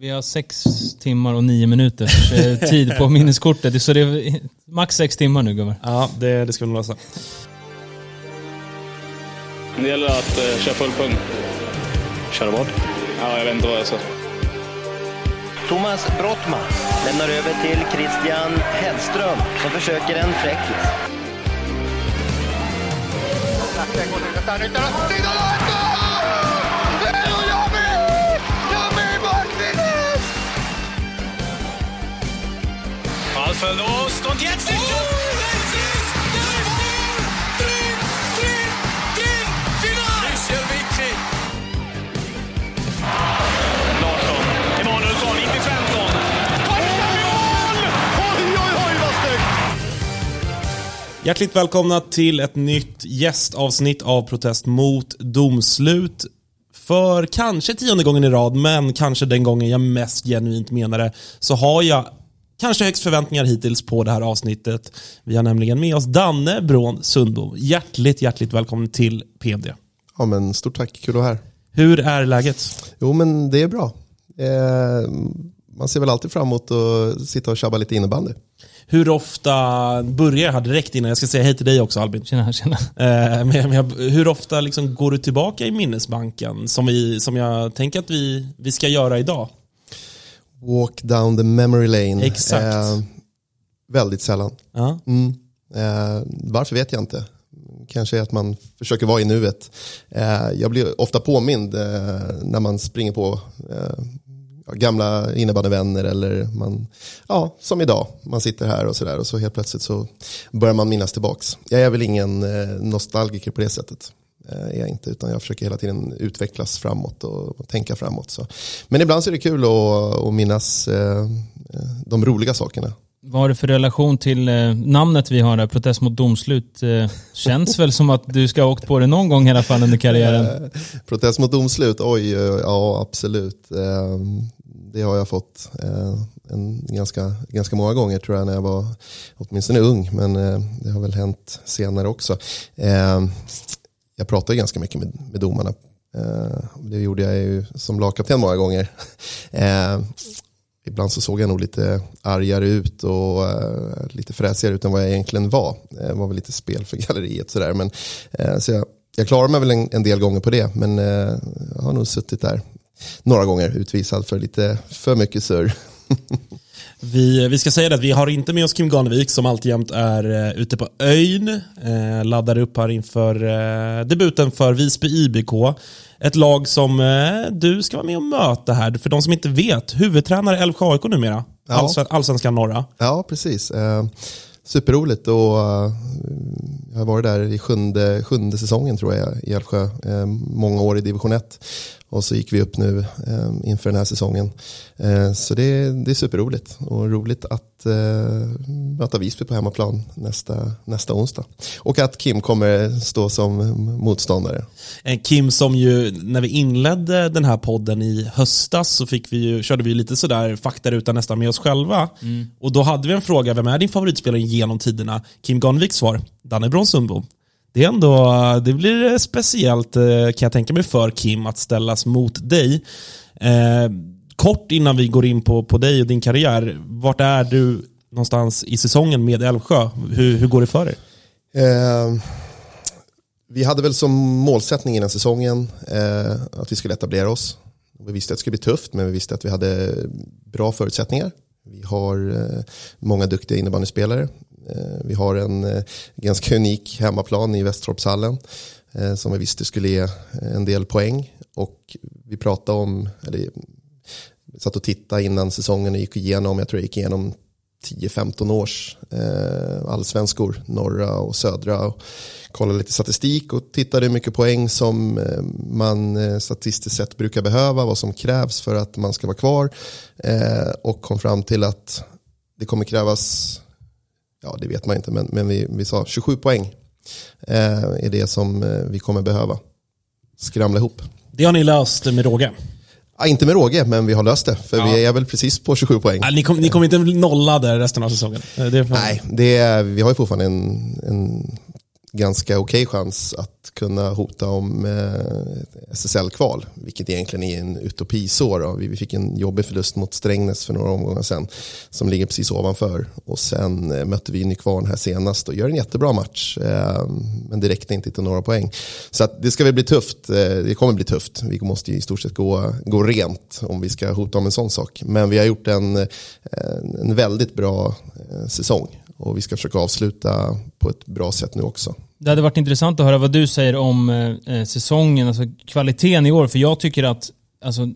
Vi har sex timmar och nio minuters eh, tid på minneskortet. Så det är max sex timmar nu gubbar. Ja, det, det ska vi nog lösa. Det gäller att eh, köra full pung. Köra vad? Ja, jag vet inte vad jag ska... Thomas Brottman lämnar över till Christian Hellström som försöker en fräckis. Ballförlust und jetzt nicht oh, Larsson! Emanuelsson in till 15. Första mål! Oj, oj, oj vad snyggt! Hjärtligt välkomna till ett nytt gästavsnitt av Protest mot domslut. För kanske tionde gången i rad, men kanske den gången jag mest genuint menar det, så har jag kanske högst förväntningar hittills på det här avsnittet. Vi har nämligen med oss Danne Brån Sundbo. Hjärtligt, hjärtligt välkommen till PMD. Ja, men stort tack, kul att vara här. Hur är läget? Jo, men det är bra. Eh, man ser väl alltid fram emot att sitta och tjabba lite innebandy. Hur ofta, börjar jag här direkt innan jag ska säga hej till dig också Albin. Tjena, tjena. Eh, men, men, hur ofta liksom går du tillbaka i minnesbanken som, vi, som jag tänker att vi, vi ska göra idag? Walk down the memory lane. Exakt. Eh, väldigt sällan. Ja. Mm. Eh, varför vet jag inte. Kanske att man försöker vara i nuet. Eh, jag blir ofta påmind eh, när man springer på eh, gamla innebandyvänner eller man, ja, som idag, man sitter här och sådär och så helt plötsligt så börjar man minnas tillbaks. Jag är väl ingen eh, nostalgiker på det sättet. Eh, är jag inte, utan jag försöker hela tiden utvecklas framåt och, tänka framåt. Så. Men ibland så är det kul att, att minnas eh, de roliga sakerna. Vad har du för relation till eh, namnet vi har där, Protest mot domslut? Eh, känns väl som att du ska ha åkt på det någon gång i alla fall under karriären. Eh, protest mot domslut, oj, eh, ja absolut. Eh, det har jag fått eh, en ganska, ganska många gånger tror jag när jag var åtminstone ung, men eh, det har väl hänt senare också. Jag pratar ganska mycket med, med domarna. Eh, det gjorde jag ju som lagkapten många gånger. Eh, ibland så såg jag nog lite argare ut och eh, lite fräsigare ut än vad jag egentligen var. Eh, det var väl lite spel för galleriet sådär. Men, eh, så jag, jag klarar mig väl en, en, del gånger på det. Men jag har nog suttit där några gånger utvisad för lite för mycket surr. Vi, vi ska säga det att vi har inte med oss Kim Ganevik som alltjämt är uh, ute på ön. Uh, laddar upp här inför uh, debuten för Visby IBK. Ett lag som du ska vara med och möta här. För de som inte vet, huvudtränare Älvsjö AIK numera. Ja. Allsvenskan norra. Ja, precis. Superroligt och jag har varit där i sjunde, sjunde säsongen tror jag i Älvsjö. Många år i division 1. Och så gick vi upp nu eh, inför den här säsongen. Eh, så det, det är superroligt och roligt att eh, möta Visby på hemmaplan nästa, nästa onsdag. Och att Kim kommer stå som motståndare. Eh, Kim som ju, när vi inledde den här podden i höstas så fick vi ju, körde vi lite sådär faktaruta nästan med oss själva. Mm. Och då hade vi en fråga, vem är din favoritspelare genom tiderna? Kim Garnviks svar, Danne Bronsundbo det är ändå, det blir speciellt eh, kan jag tänka mig för Kim att ställas mot dig. Eh, kort innan vi går in på, på dig och din karriär, vart är du någonstans i säsongen med Älvsjö? Hur, hur går det för er? Eh, vi hade väl som målsättning innan säsongen eh, att vi skulle etablera oss. Vi visste att det skulle bli tufft, men vi visste att vi hade bra förutsättningar. Vi har eh, många duktiga innebandyspelare. Eh, vi har en eh, ganska unik hemmaplan i Västertorpshallen eh, som vi visste skulle ge en del poäng. Och vi pratade om, eller satt och tittade innan säsongen och gick igenom, jag tror jag gick igenom 10-15 års allsvenskor, norra och södra. Och kollade lite statistik och tittade hur mycket poäng som man statistiskt sett brukar behöva, vad som krävs för att man ska vara kvar. Och kom fram till att det kommer krävas ja det vet man inte, men, men vi, vi sa 27 poäng eh, är det som eh, vi kommer behöva skramla ihop. Det har ni löst med råge? Ja, inte med råge, men vi har löst det. För ja. vi är väl precis på 27 poäng. Ja, ni kommer kom inte nolla där resten av säsongen? Det Nej, det är, vi har ju fortfarande en, en ganska okej chans att kunna hota om eh, SSL-kval, vilket egentligen är en utopi så. Då. Vi, fick en jobbig förlust mot Strängnäs för några omgångar sedan, som ligger precis ovanför. Och sen eh, mötte vi Nykvarn här senast och gör en jättebra match, eh, men det räckte inte till några poäng. Så att det ska väl bli tufft, eh, det kommer bli tufft. Vi måste i stort sett gå, gå rent om vi ska hota om en sån sak. Men vi har gjort en, eh, en väldigt bra eh, säsong och vi ska försöka avsluta på ett bra sätt nu också. Det hade varit intressant att höra vad du säger om eh, säsongen, alltså kvaliteten i år. För jag tycker att alltså,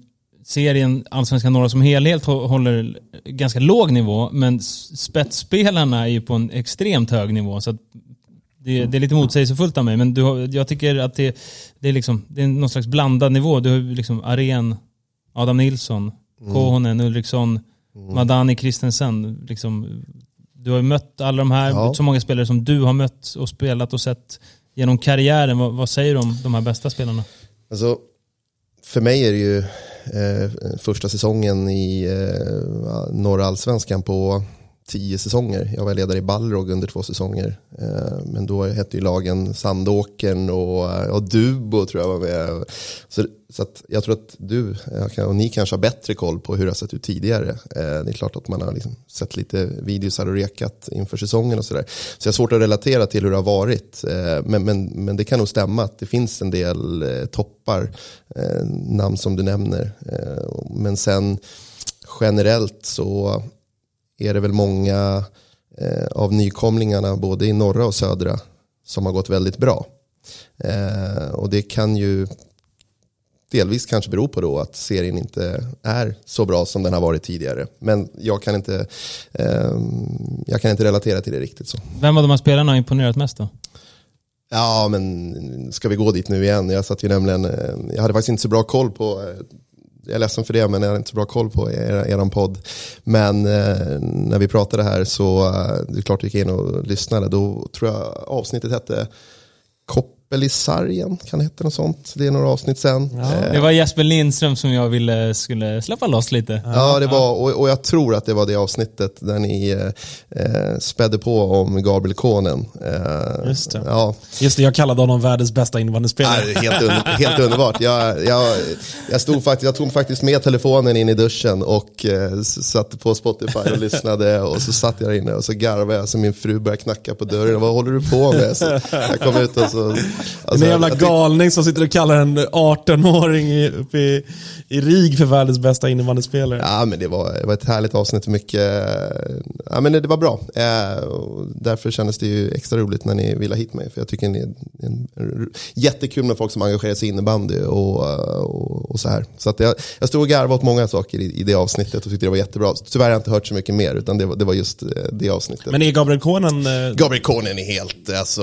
serien Allsvenskan norra som helhet hå- håller ganska låg nivå, men spetsspelarna är ju på en extremt hög nivå. Så det, det är lite motsägelsefullt av mig, men du, jag tycker att det, det, är liksom, det är någon slags blandad nivå. Du har liksom Aren, Adam Nilsson, Kohonen, Ulriksson, Madani Christensen. Liksom, du har ju mött alla de här, Ja. så många spelare som du har mött och spelat och sett genom karriären. Vad, vad säger du om de här bästa spelarna? Alltså, för mig är det ju eh, första säsongen i eh, norra allsvenskan på tio säsonger. Jag var ledare i Balrog under två säsonger. Eh, men då hette ju lagen Sandåkern och, eh, och Dubo tror jag var med. Så, så att jag tror att du och ni kanske har bättre koll på hur det har sett ut tidigare. Eh, det är klart att man har liksom sett lite videos och rekat inför säsongen och sådär. Så jag har svårt att relatera till hur det har varit. Men, men, men det kan nog stämma att det finns en del toppar, namn som du nämner. Men sen generellt så är det väl många eh, av nykomlingarna både i norra och södra som har gått väldigt bra. Eh, och det kan ju delvis kanske bero på då att serien inte är så bra som den har varit tidigare. Men jag kan inte, eh, jag kan inte relatera till det riktigt så. Vem av de här spelarna har imponerat mest då? Ja, men ska vi gå dit nu igen? Jag satt ju nämligen, eh, jag hade faktiskt inte så bra koll på, eh, jag är ledsen för det, men jag har inte så bra koll på er, er podd. Men eh, när vi pratade här så, eh, det är klart jag gick in och lyssnade, då tror jag avsnittet hette Kopp i sargen, kan det heta något sånt? Det är några avsnitt sen. Eh, Det var Jesper Lindström som jag ville skulle släppa loss lite. Ja, det var, och, och jag tror att det var det avsnittet där ni eh, spädde på om Gabriel Konen. Eh, Just det. Ja, Just det, jag kallade honom världens bästa innebandyspelare. Helt, under, helt underbart. Jag, jag, jag, stod faktiskt, jag tog faktiskt med telefonen in i duschen och eh, satte på Spotify och lyssnade. Och så satt jag där inne och så garvade jag så min fru började knacka på dörren. Vad håller du på med? Så jag kom ut och så... Alltså, en jävla galning som sitter och kallar en 18-åring i, uppe i, i RIG för världens bästa innebandyspelare. Ja, men det var, det var ett härligt avsnitt. Mycket, ja, men det, det var bra. Eh, därför kändes det ju extra roligt när ni ville ha hit mig. För jag tycker det är en, en, en, jättekul med folk som engagerar sig i innebandy och, och, och så här. Så att jag, jag stod och garvade åt många saker i, i det avsnittet och tyckte det var jättebra. Tyvärr har jag inte hört så mycket mer, utan det var, det var just eh, det avsnittet. Men är Gabriel Konen... eh, Gabriel Konen är helt, alltså,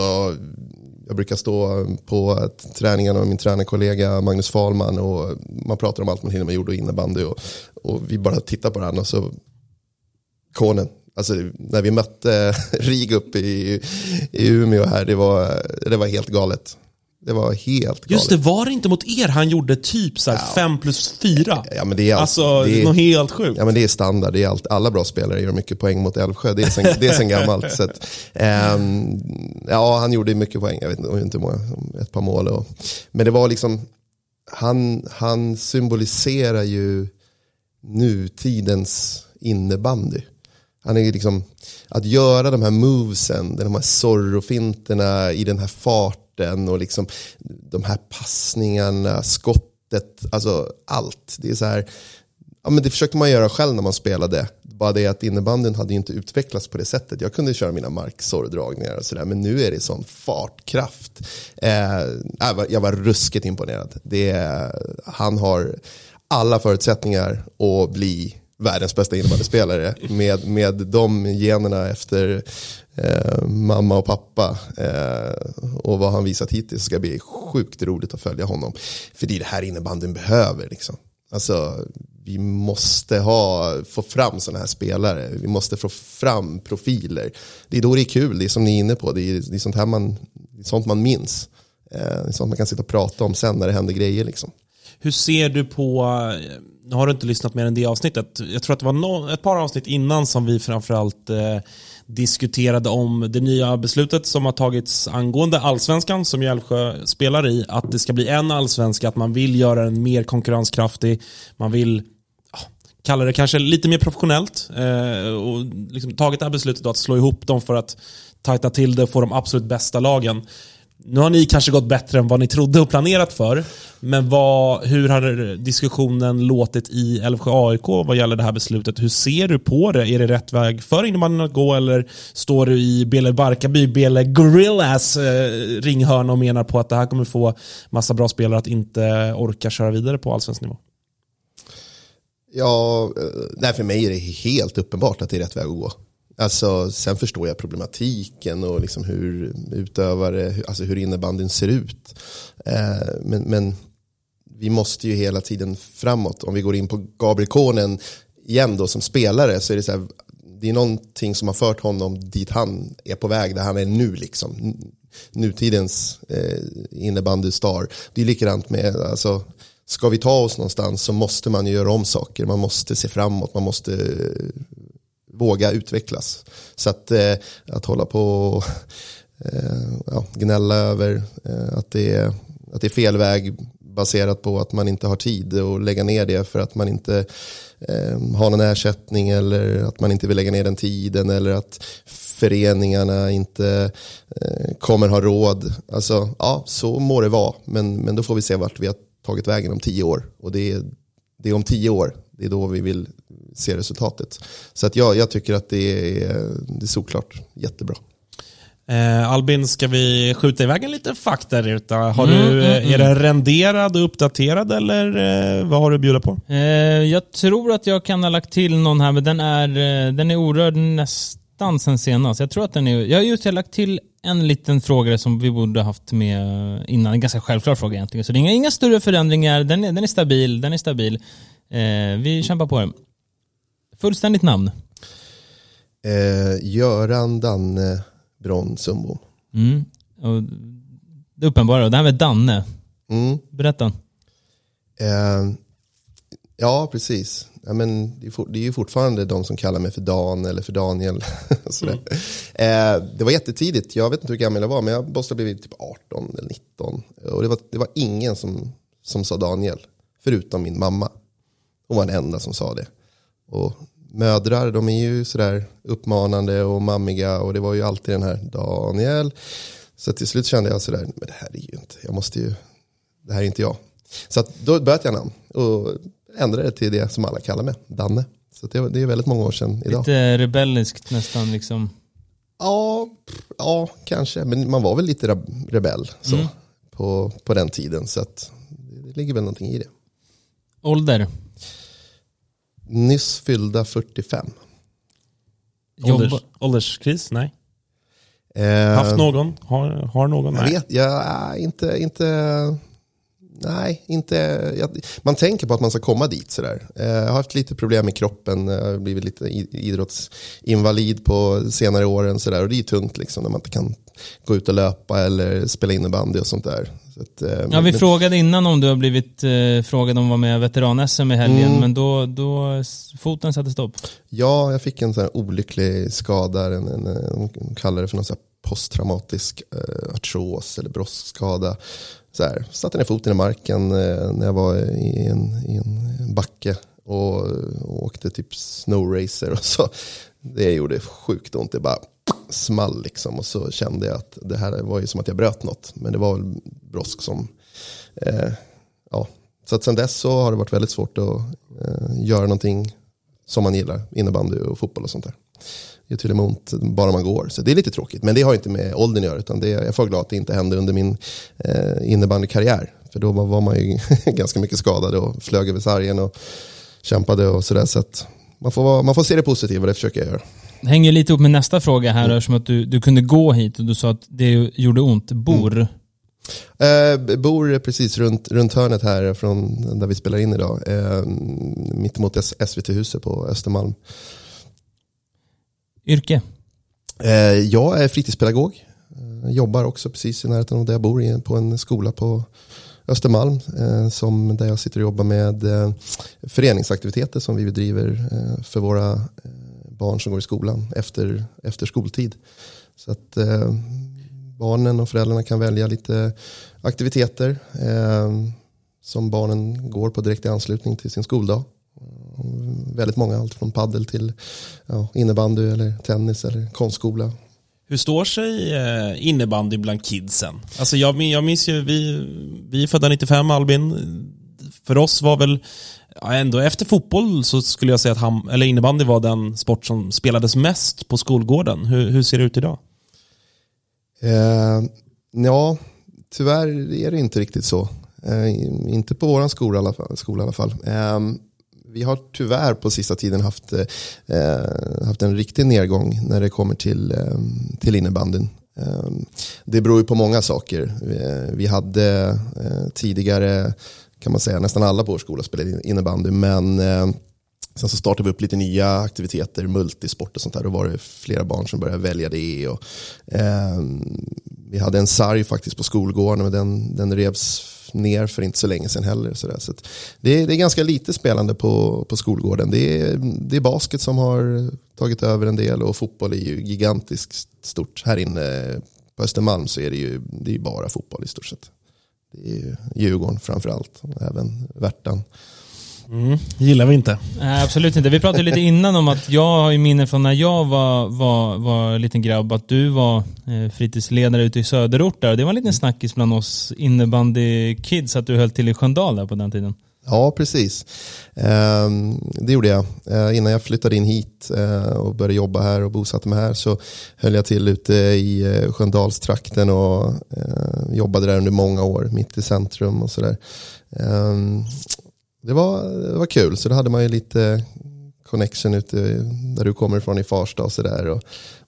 jag brukar stå på träningarna med min tränarkollega Magnus Falman och man pratar om allt man hinner med jord och innebandy och, och vi bara tittar på varandra och så Konen, alltså när vi mötte RIG uppe i, i Umeå här, det var, det var helt galet. Det var helt galet. Just det, var det inte mot er han gjorde typ så här 5 plus 4? Ja, men det är allt- alltså, det är- något helt sjukt. Ja men det är standard, det är allt, alla bra spelare gör mycket poäng mot Älvsjö, det är sen, det är sen gammalt. Så att, ehm, ja, han gjorde mycket poäng, jag vet inte, hur många, ett par mål. Och, men det var liksom, han, han symboliserar ju nutidens innebandy. Han är liksom, att göra de här movesen, de här Zorro-finterna i den här farten och liksom de här passningarna, skottet, alltså allt. Det är så här, ja men det försökte man göra själv när man spelade. Bara det att innebandyn hade ju inte utvecklats på det sättet. Jag kunde köra mina marksorgdragningar och sådär, men nu är det sån fartkraft. Eh, jag, var, jag var ruskigt imponerad. Det, är- han har alla förutsättningar att bli världens bästa innebandyspelare med, med de generna efter eh, mamma och pappa eh, och vad han visat hittills ska bli sjukt roligt att följa honom. För det är det här innebandyn behöver. Liksom. Alltså, vi måste ha, få fram sådana här spelare. Vi måste få fram profiler. Det är då det är kul, det är som ni är inne på. Det är, det är, sånt, här man, sånt man minns. Eh, det är sånt man kan sitta och prata om sen när det händer grejer. Liksom hur ser du på, nu har du inte lyssnat mer än det avsnittet, jag tror att det var no, ett par avsnitt innan som vi framförallt eh, diskuterade om det nya beslutet som har tagits angående allsvenskan som Älvsjö spelar i, att det ska bli en allsvenska, att man vill göra den mer konkurrenskraftig, man vill kalla det kanske lite mer professionellt eh, och liksom tagit det här beslutet då att slå ihop dem för att tajta till det och få de absolut bästa lagen. Nu har ni kanske gått bättre än vad ni trodde och planerat för. Men vad, hur har diskussionen låtit i Älvsjö AIK vad gäller det här beslutet? Hur ser du på det? Är det rätt väg för innebandyn att gå eller står du i Bele Barkarby, Bele Gorillas eh, ringhörna och menar på att det här kommer få massa bra spelare att inte orka köra vidare på allsvensk nivå? Ja, eh, nej, för mig är det helt uppenbart att det är rätt väg att gå. Alltså, sen förstår jag problematiken och liksom hur utövare, alltså hur innebandyn ser ut. Eh, men, men vi måste ju hela tiden framåt. Om vi går in på Gabriel Konen igen då som spelare så är det så här, det är någonting som har fört honom dit han är på väg, där han är nu liksom. Nutidens eh, innebandystar. Det är likadant med, alltså, ska vi ta oss någonstans så måste man ju göra om saker. Man måste se framåt, man måste våga utvecklas. Så att, eh, att hålla på och eh, ja, gnälla över eh, att, det är, att det är fel väg baserat på att man inte har tid och lägga ner det för att man inte eh, har någon ersättning eller att man inte vill lägga ner den tiden eller att föreningarna inte eh, kommer ha råd. Alltså, ja, så må det vara, men, men då får vi se vart vi har tagit vägen om tio år. Och det är, det är om tio år, det är då vi vill se resultatet. Så att jag, jag tycker att det är, det är såklart jättebra. Eh, Albin, ska vi skjuta iväg en liten faktaruta? Har Mm, du, eh, mm, är den renderad och uppdaterad eller eh, vad har du att bjuda på? Eh, jag tror att jag kan ha lagt till någon här, men den är, eh, den är orörd nästan sen senast. Jag tror att den är... Jag har just jag lagt till en liten fråga som vi borde haft med innan. En ganska självklar fråga egentligen. Så det är inga, inga större förändringar. Den är, den är stabil. Den är stabil. Eh, vi kämpar på den. Fullständigt namn. Eh, Göran Danne Sundbom. Mm. Och det uppenbara, det här med Danne. Mm. Berätta. Eh, ja, precis. Ja, men det, är for, det är ju fortfarande de som kallar mig för Dan eller för Daniel. Sådär. Eh, det var jättetidigt, jag vet inte hur gammal jag var, men jag måste ha blivit typ 18 eller 19. Och det var, det var ingen som, som sa Daniel, förutom min mamma. Hon var den enda som sa det. Och mödrar, de är ju sådär uppmanande och mammiga och det var ju alltid den här Daniel. Så till slut kände jag sådär, men det här är ju inte, jag måste ju, det här är inte jag. Så att då bytte jag namn och ändrade det till det som alla kallar mig, Danne. Så det, det är väldigt många år sedan idag. Lite rebelliskt nästan liksom. Ja, ja, kanske. Men man var väl lite reb- rebell så, Mm. på, på den tiden. Så att det ligger väl någonting i det. Ålder. Nyss fyllda 45. Jobba- Ålders, ålderskris? Nej. Eh, Haft någon? Har, har någon? Jag Nej. vet, jag, inte, inte, nej, inte, jag, man tänker på att man ska komma dit sådär. Eh, Jag har haft lite problem med kroppen, jag har blivit lite idrottsinvalid på senare åren sådär. Och det är tungt liksom när man inte kan gå ut och löpa eller spela innebandy och sånt där. Så att, eh, Ja, vi men- frågade innan om du har blivit eh, frågad om att vara med veteran-SM i helgen, Mm. men då, då foten satte stopp. Ja, jag fick en sån här olycklig skada, en, en, en, de kallar det för någon sån här posttraumatisk eh, artros eller brosskada. Så här, satte ner foten i marken eh, när jag var i en, i en backe och, och åkte typ snowracer och så. Det gjorde sjukt ont, det bara small liksom och så kände jag att det här var ju som att jag bröt något. Men det var väl brosk som, eh, ja. Så att sen dess så har det varit väldigt svårt att eh, göra någonting som man gillar, innebandy och fotboll och sånt där. Är till och med ont bara man går, så det är lite tråkigt. Men det har inte med åldern att göra, utan det, jag är för glad att det inte hände under min eh, innebandykarriär. För då var man ju ganska mycket skadad och flög över sargen och kämpade och sådär. Så att man får, man får se det positiva, det försöker jag göra. Det hänger lite ihop med nästa fråga här, eftersom att du, du kunde gå hit och du sa att det gjorde ont. Bor. Eh, bor precis runt, runt hörnet här från där vi spelar in idag. Eh, mittemot SVT-huset på Östermalm. Yrke. Eh, jag är fritidspedagog. Jag jobbar också precis i närheten av där jag bor, på en skola på Östermalm eh, som, där jag sitter och jobbar med föreningsaktiviteter som vi bedriver för våra barn som går i skolan efter, efter skoltid. Så att barnen och föräldrarna kan välja lite aktiviteter som barnen går på direkt i anslutning till sin skoldag. Väldigt många, allt från paddel till ja, innebandy eller tennis eller konstskola. Hur står sig eh, innebandy bland kidsen? Alltså jag, jag minns ju, vi, vi är födda 95 Albin. För oss var väl, ändå efter fotboll så skulle jag säga att ham, eller innebandy var den sport som spelades mest på skolgården. Hur, hur ser det ut idag? Eh, ja, tyvärr är det inte riktigt så. Eh, inte på våran skola i alla fall. Skola i alla fall. Eh, vi har tyvärr på sista tiden haft, eh, haft en riktig nedgång när det kommer till, eh, till innebandyn. Eh, det beror ju på många saker. Vi, vi hade eh, tidigare, kan man säga, nästan alla på vår skola spelade innebandy, men eh, Sen så startade vi upp lite nya aktiviteter, multisport och sånt där. Då var det flera barn som började välja det. Och, eh, vi hade en sarg faktiskt på skolgården, men den, den revs ner för inte så länge sedan heller. Så, där. så att det, är, det är ganska lite spelande på, på skolgården. Det är, det är basket som har tagit över en del och fotboll är ju gigantiskt stort. Här inne på Östermalm så är det ju, det är bara fotboll i stort sett. Det är ju Djurgården framförallt, och även Värtan gillar vi inte. Nej, absolut inte. Vi pratade lite innan om att jag har ju minne från när jag var, var, var liten grabb att du var eh, fritidsledare ute i söderort där. Det var en liten snackis bland oss innebandy-kids att du höll till i Sköndal där på den tiden. Ja, precis. Ehm, det gjorde jag. Eh, innan jag flyttade in hit eh, och började jobba här och bosatte mig här så höll jag till ute i eh, Sköndalstrakten och eh, jobbade där under många år, mitt i centrum och sådär. Det, var, det var kul, så då hade man ju lite connection ute där du kommer ifrån i Farsta och sådär.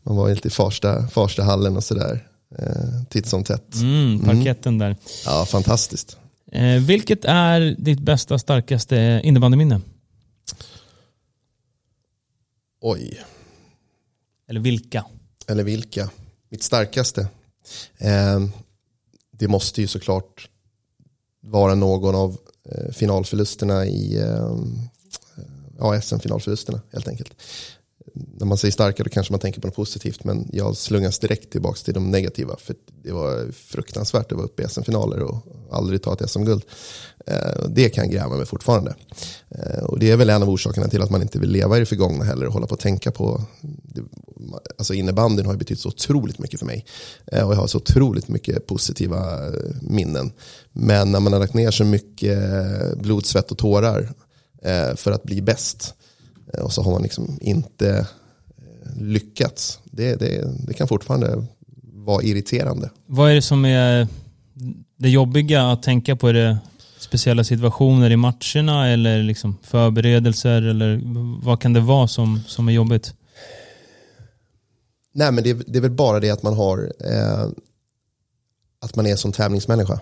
Man var ju lite i Farsta, Farstahallen och sådär. Eh, titt som tätt. Mm, parketten där. Ja, fantastiskt. Eh, vilket är ditt bästa, starkaste innebandyminne? Oj. Eller vilka? Eller vilka? Mitt starkaste? Eh, det måste ju såklart vara någon av Eh, finalförlusterna i eh, eh, ja, SM-finalförlusterna helt enkelt. När man säger starka då kanske man tänker på något positivt men jag slungas direkt tillbaka till de negativa för det var fruktansvärt att vara uppe i SM-finaler och aldrig ta ett SM-guld. Eh, det kan gräva mig fortfarande. Eh, och det är väl en av orsakerna till att man inte vill leva i det förgångna heller och hålla på att tänka på alltså innebandyn har ju betytt så otroligt mycket för mig. Eh, och jag har så otroligt mycket positiva minnen. Men när man har lagt ner så mycket blod, svett och tårar för att bli bäst och så har man liksom inte eh, lyckats. Det, det, det kan fortfarande vara irriterande. Vad är det som är det jobbiga att tänka på? Är det speciella situationer i matcherna eller liksom förberedelser? Eller vad kan det vara som, som är jobbigt? Nej men det, det är väl bara det att man har eh, att man är som tävlingsmänniska.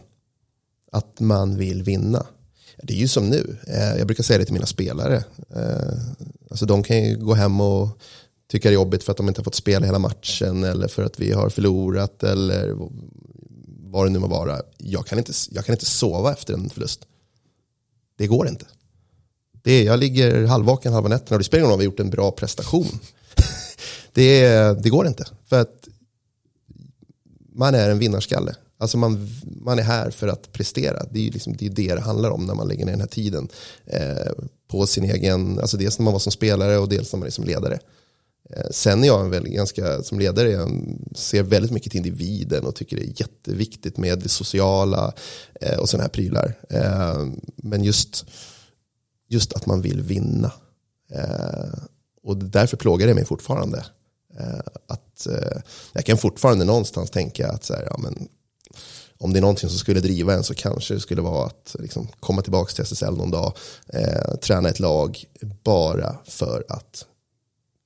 Att man vill vinna. Det är ju som nu. Eh, jag brukar säga det till mina spelare. Eh, alltså de kan ju gå hem och tycka det är jobbigt för att de inte har fått spela hela matchen eller för att vi har förlorat eller vad det nu må vara. Jag kan inte, jag kan inte sova efter en förlust. Det går inte. Det är, jag ligger halvvaken halva nätterna och det spelar ingen roll om vi har gjort en bra prestation. det, det går inte. För att man är en vinnarskalle. Alltså man, man är här för att prestera. Det är ju liksom, det, är det det handlar om när man lägger ner den här tiden. Eh, på sin egen, alltså dels när man var som spelare och dels när man är som ledare. Eh, sen är jag en väldigt, ganska, som ledare, jag ser väldigt mycket till individen och tycker det är jätteviktigt med det sociala eh, och sådana här prylar. Eh, men just, just att man vill vinna. Eh, och därför plågar det mig fortfarande. Eh, att, eh, jag kan fortfarande någonstans tänka att så här, ja, men, om det är någonting som skulle driva en så kanske det skulle vara att liksom, komma tillbaka till SSL någon dag, eh, träna ett lag bara för att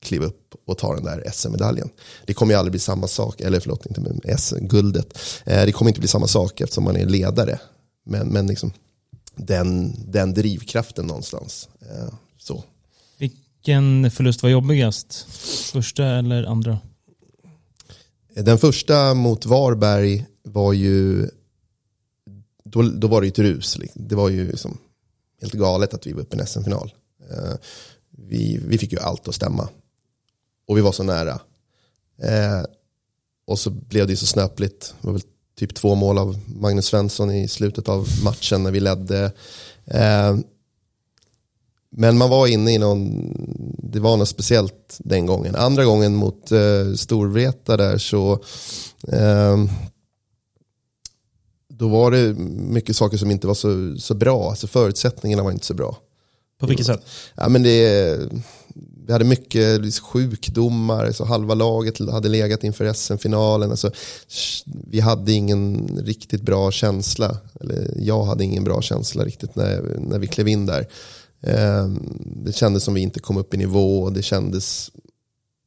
kliva upp och ta den där SM-medaljen. Det kommer ju aldrig bli samma sak, eller förlåt, inte med SM-guldet. Eh, det kommer inte bli samma sak eftersom man är ledare. Men, men liksom, den, den drivkraften någonstans. Eh, så. Vilken förlust var jobbigast? Första eller andra? Den första mot Varberg var ju då, då var det ju ett rus. Liksom. Det var ju liksom helt galet att vi var uppe i en SM-final. Eh, vi, vi fick ju allt att stämma. Och vi var så nära. Eh, och så blev det ju så snöpligt. Det var väl typ två mål av Magnus Svensson i slutet av matchen när vi ledde. Eh, men man var inne i någon, det var något speciellt den gången. Andra gången mot eh, Storvreta där så eh, då var det mycket saker som inte var så, så bra. Alltså förutsättningarna var inte så bra. På vilket sätt? Ja, men det, vi hade mycket liksom, sjukdomar, så halva laget hade legat inför SM-finalen. Alltså, vi hade ingen riktigt bra känsla, eller jag hade ingen bra känsla riktigt när, när vi klev in där. Eh, det kändes som vi inte kom upp i nivå, det kändes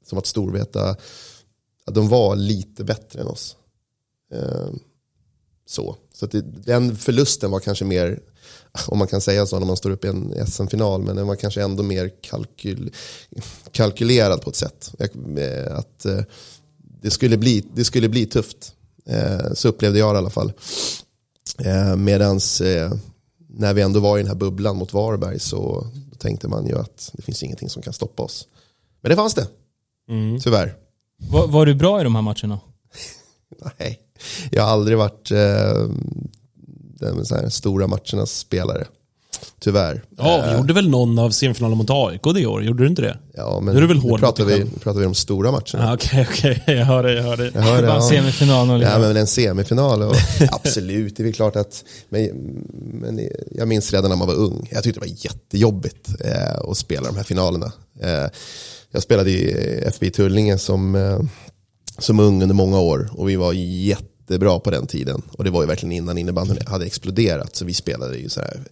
som att Storvreta, att de var lite bättre än oss. Eh, så så att det, den förlusten var kanske mer om man kan säga så när man står upp i en SM-final, men den var kanske ändå mer kalkyl, kalkylerad på ett sätt. Att eh, det skulle bli, det skulle bli tufft. Eh, så upplevde jag det i alla fall. Eh, medans när vi ändå var i den här bubblan mot Varberg så tänkte man ju att det finns ingenting som kan stoppa oss. Men det fanns det, mm. tyvärr. Var, var du bra i de här matcherna? Nej, jag har aldrig varit eh, den så här, stora matchernas spelare. Tyvärr. Ja, vi gjorde väl någon av semifinalen mot AIK det år? Gjorde du inte det? Ja, men nu, är det väl hård nu, pratar vi, nu pratar vi om stora matcherna. Okej, okay, okej. Okay. Jag hör det, jag hör det. Jag hör det ja. Semifinal och Ja, men en semifinal. Och, absolut, det är väl klart att... Men, men jag minns redan när man var ung. Jag tyckte det var jättejobbigt eh, att spela de här finalerna. Eh, jag spelade i FB Tullinge som, eh, som ung under många år och vi var jättebra på den tiden. Och det var ju verkligen innan innebandyn hade exploderat. Så vi spelade ju så här,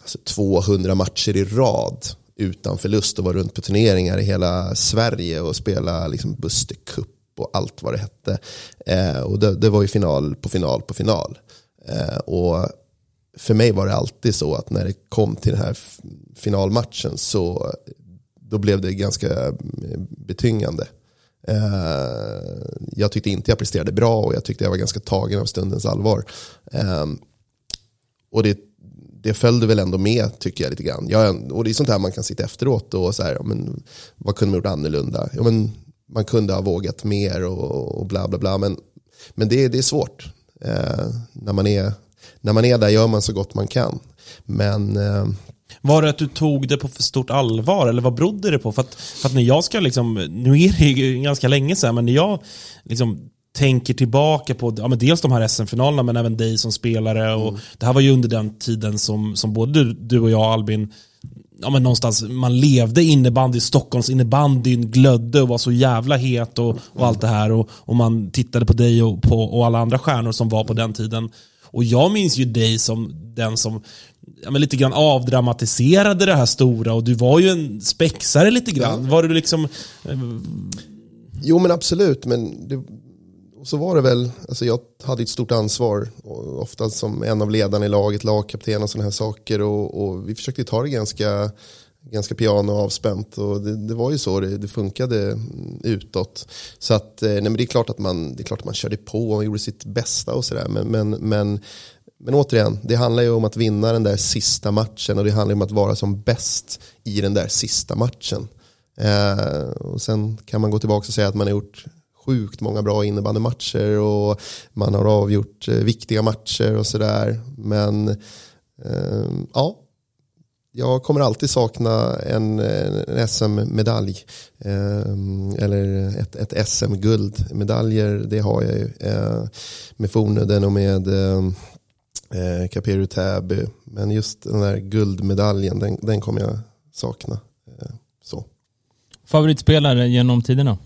alltså 200 matcher i rad utan förlust och var runt på turneringar i hela Sverige och spelade liksom Buster Cup och allt vad det hette. Eh, och det, det, var ju final på final på final. Eh, och för mig var det alltid så att när det kom till den här finalmatchen så då blev det ganska mm, betyngande. Eh, jag tyckte inte jag presterade bra och jag tyckte jag var ganska tagen av stundens allvar. Eh, och det, det följde väl ändå med tycker jag lite grann. Jag, och det är sånt här man kan sitta efteråt och så här, men, vad kunde man gjort annorlunda? Ja, men, man kunde ha vågat mer och, och bla bla bla. Men, men det, det är svårt. Eh, när, man är, när man är där gör man så gott man kan. Men eh, var det att du tog det på för stort allvar eller vad berodde det på? För att, för att när jag ska liksom, nu är det ju ganska länge sedan, men när jag liksom tänker tillbaka på ja, men dels de här SM-finalerna men även dig som spelare. Och mm. Det här var ju under den tiden som, som både du och jag Albin ja, men någonstans, man levde innebandy, Stockholms innebandyn glödde och var så jävla het och, och allt det här. Och, och man tittade på dig och, på, och alla andra stjärnor som var på den tiden. Och jag minns ju dig som den som ja, men lite grann avdramatiserade det här stora och du var ju en spexare lite grann. Ja. Var du liksom... Eh... Jo men absolut, men det, så var det väl. Alltså jag hade ett stort ansvar, ofta som en av ledarna i laget, lagkapten och sådana här saker. Och, och, vi försökte ta det ganska, ganska piano och avspänt. Och det, det var ju så det, det, funkade utåt. Så att, eh, nej, men det, är klart att man, det är klart att man körde på och gjorde sitt bästa och sådär. Men, men, men men återigen, det handlar ju om att vinna den där sista matchen och det handlar om att vara som bäst i den där sista matchen. Eh, och sen kan man gå tillbaka och säga att man har gjort sjukt många bra innebandymatcher och man har avgjort eh, viktiga matcher och sådär. Men eh, ja, jag kommer alltid sakna en, en SM-medalj. Eh, eller ett, ett SM-guld. Medaljer, det har jag ju. Eh, med Fornöden och med eh, eh, Caperu Täby. Men just den där guldmedaljen, den, den kommer jag sakna. Eh, så. Favoritspelare genom tiderna?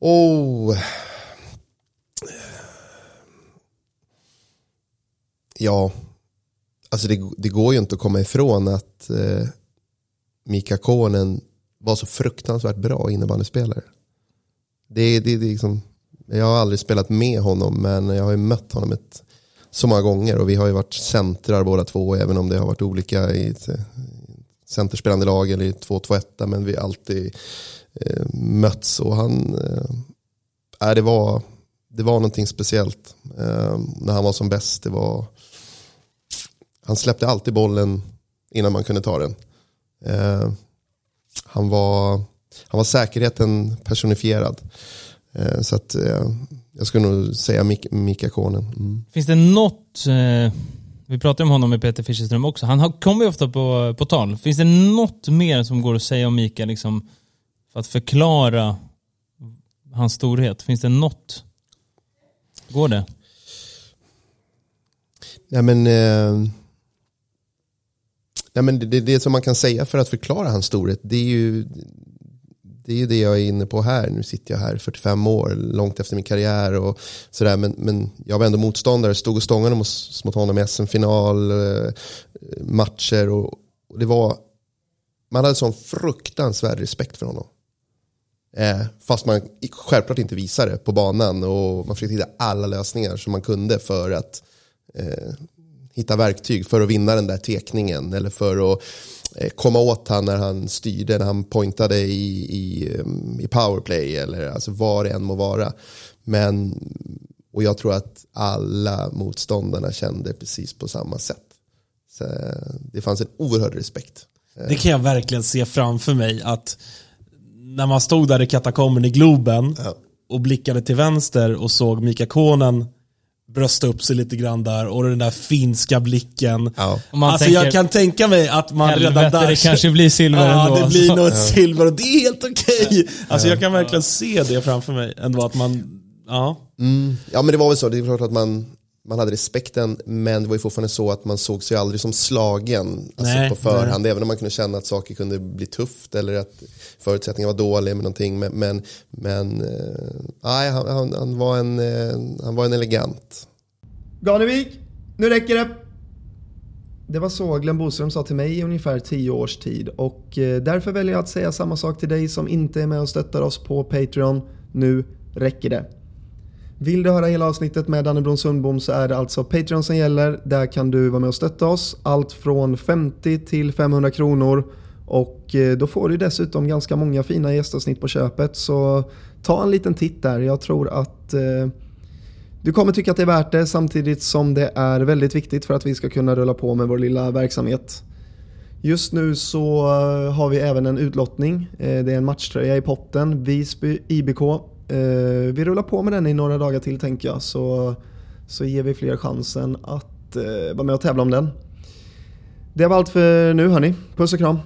Oh. Ja, alltså det, det, går ju inte att komma ifrån att eh, Mika Konen var så fruktansvärt bra innebandyspelare. Det, det, det liksom, jag har aldrig spelat med honom men jag har ju mött honom ett så många gånger och vi har ju varit centrar båda två även om det har varit olika i ett eh, centerspelande lag eller i 2-2-1 men vi har alltid eh, mötts och han, eh, äh, det, var, det var någonting speciellt eh, när han var som bäst. Det var, han släppte alltid bollen innan man kunde ta den. Eh, han, var, han var säkerheten personifierad. Eh, så att, eh, jag skulle nog säga Mik Mika Konen. Mm. Finns det något, eh, vi pratade om honom med Peter Fischerström också, han har- kommer ju ofta på, på tal. Finns det något mer som går att säga om Mika liksom, för att förklara hans storhet? Finns det något? Går det? Nej, men, eh, nej, men det, det, det som man kan säga för att förklara hans storhet, det är ju det, är ju det jag är inne på här. Nu sitter jag här 45 år, långt efter min karriär och sådär. Men, men jag var ändå motståndare, stod och stångade mot, mot honom i SM-final, eh, matcher och, och det var, man hade sån fruktansvärd respekt för honom. Eh, fast man självklart inte visade det på banan och man försökte hitta alla lösningar som man kunde för att eh, hitta verktyg för att vinna den där tekningen eller för att komma åt han när han styrde, när han pointade i, i, em, i powerplay eller alltså vad det än må vara. Men, och jag tror att alla motståndarna kände precis på samma sätt. Så, eh, det fanns en oerhörd respekt. Det kan jag verkligen se framför mig att när man stod där i katakomben i Globen Ja. och blickade till vänster och såg Mika Konen brösta upp sig lite grann där och den där finska blicken. Ja. Alltså tänker, jag kan tänka mig att man redan Helvete, där... det kanske blir silver Ja, ändå, det blir nog silver och det är helt okej. Alltså jag kan verkligen se det framför mig ändå att man, ja. Ja men det var väl så, det är klart att man, man hade respekten men det var ju fortfarande så att man såg sig aldrig som slagen alltså Nej, på förhand. Även om man kunde känna att saker kunde bli tufft eller att förutsättningarna var dåliga med någonting. Men, men, men eh, nej, han, han, han, var en, eh, han var en elegant. Ganevik, nu räcker det! Det var så Glenn Boström sa till mig i ungefär 10 års tid och eh, därför väljer jag att säga samma sak till dig som inte är med och stöttar oss på Patreon. Nu räcker det. Vill du höra hela avsnittet med Danne Sundbom så är det alltså Patreon som gäller. Där kan du vara med och stötta oss. Allt från 50 till 500 kronor. Och eh, då får du dessutom ganska många fina gästavsnitt på köpet. Så ta en liten titt där. Jag tror att eh, du kommer tycka att det är värt det samtidigt som det är väldigt viktigt för att vi ska kunna rulla på med vår lilla verksamhet. Just nu så eh, har vi även en utlottning. Eh, det är en matchtröja i potten, Visby IBK. Eh, Vi rullar på med den i några dagar till tänker jag så, så ger vi fler chansen att eh, vara med och tävla om den. Det var allt för nu hörni. Puss och kram.